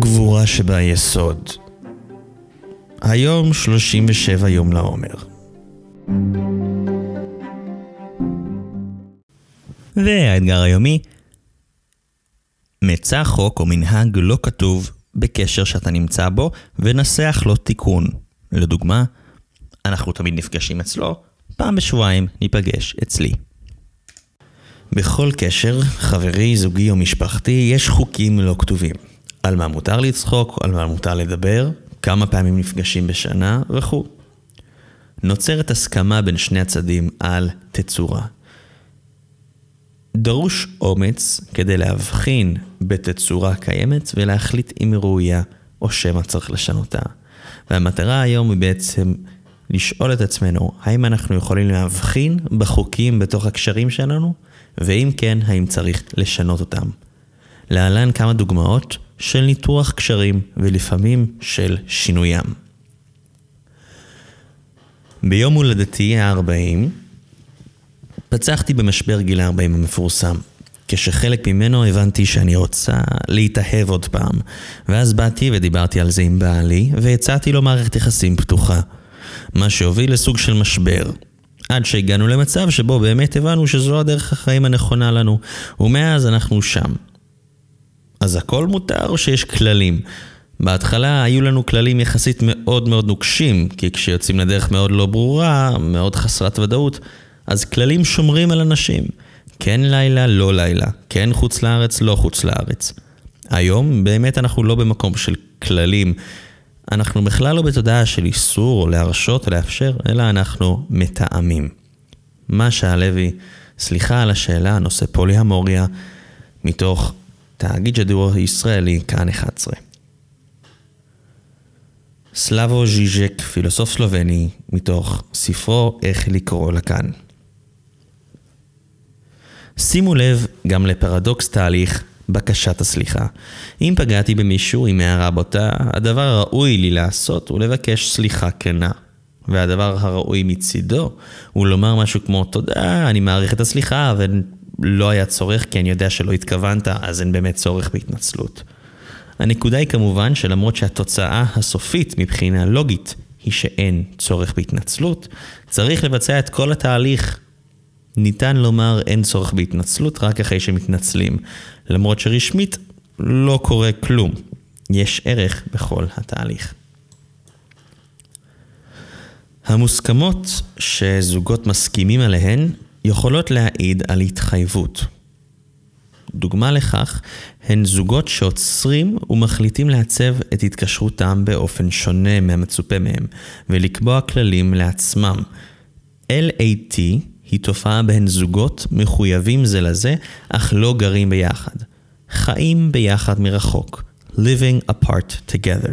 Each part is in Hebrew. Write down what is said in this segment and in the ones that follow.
גבורה שביסוד. היום 37 יום לעומר. והאתגר היומי, מצא חוק או מנהג לא כתוב בקשר שאתה נמצא בו, ונסח לו תיקון. לדוגמה, אנחנו תמיד נפגשים אצלו, פעם בשבועיים ניפגש אצלי. בכל קשר, חברי, זוגי או משפחתי, יש חוקים לא כתובים. על מה מותר לצחוק, על מה מותר לדבר, כמה פעמים נפגשים בשנה וכו'. נוצרת הסכמה בין שני הצדדים על תצורה. דרוש אומץ כדי להבחין בתצורה קיימת ולהחליט אם היא ראויה או שמא צריך לשנותה. והמטרה היום היא בעצם לשאול את עצמנו, האם אנחנו יכולים להבחין בחוקים בתוך הקשרים שלנו, ואם כן, האם צריך לשנות אותם. להלן כמה דוגמאות של ניתוח קשרים ולפעמים של שינוים. ביום הולדתי ה-40 פצחתי במשבר גיל ה-40 המפורסם. כשחלק ממנו הבנתי שאני רוצה להתאהב עוד פעם, ואז באתי ודיברתי על זה עם בעלי, והצעתי לו מערכת יחסים פתוחה. מה שהוביל לסוג של משבר. עד שהגענו למצב שבו באמת הבנו שזו הדרך החיים הנכונה לנו, ומאז אנחנו שם. אז הכל מותר או שיש כללים? בהתחלה היו לנו כללים יחסית מאוד מאוד נוקשים, כי כשיוצאים לדרך מאוד לא ברורה, מאוד חסרת ודאות, אז כללים שומרים על אנשים. כן לילה, לא לילה. כן חוץ לארץ, לא חוץ לארץ. היום באמת אנחנו לא במקום של כללים. אנחנו בכלל לא בתודעה של איסור או להרשות או לאפשר, אלא אנחנו מתאמים. מה שהלוי, סליחה על השאלה, נושא פוליהמוריה, מתוך תאגיד שידור ישראלי, כאן 11. סלאבו ז'יז'ק, פילוסוף סלובני, מתוך ספרו איך לקרוא לכאן. שימו לב גם לפרדוקס תהליך בקשת הסליחה. אם פגעתי במישהו עם הערה בוטה, הדבר הראוי לי לעשות הוא לבקש סליחה כנה. והדבר הראוי מצידו הוא לומר משהו כמו תודה, אני מעריך את הסליחה, ולא היה צורך כי אני יודע שלא התכוונת, אז אין באמת צורך בהתנצלות. הנקודה היא כמובן שלמרות שהתוצאה הסופית מבחינה לוגית היא שאין צורך בהתנצלות, צריך לבצע את כל התהליך ניתן לומר אין צורך בהתנצלות רק אחרי שמתנצלים, למרות שרשמית לא קורה כלום. יש ערך בכל התהליך. המוסכמות שזוגות מסכימים עליהן יכולות להעיד על התחייבות. דוגמה לכך הן זוגות שעוצרים ומחליטים לעצב את התקשרותם באופן שונה מהמצופה מהם ולקבוע כללים לעצמם. LAT היא תופעה בהן זוגות מחויבים זה לזה, אך לא גרים ביחד. חיים ביחד מרחוק. living apart together.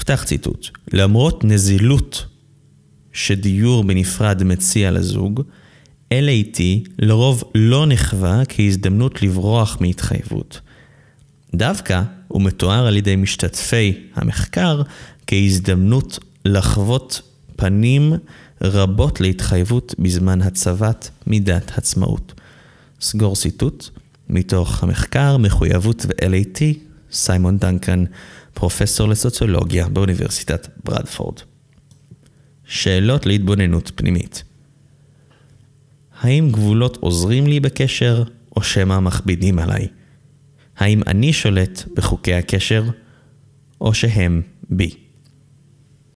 פתח ציטוט. למרות נזילות שדיור בנפרד מציע לזוג, LAT לרוב לא נחווה כהזדמנות לברוח מהתחייבות. דווקא הוא מתואר על ידי משתתפי המחקר כהזדמנות לחוות פנים רבות להתחייבות בזמן הצבת מידת עצמאות. סגור ציטוט מתוך המחקר מחויבות ו-LAT, סיימון דנקן, פרופסור לסוציולוגיה באוניברסיטת ברדפורד. שאלות להתבוננות פנימית האם גבולות עוזרים לי בקשר, או שמא מכבידים עליי? האם אני שולט בחוקי הקשר, או שהם בי?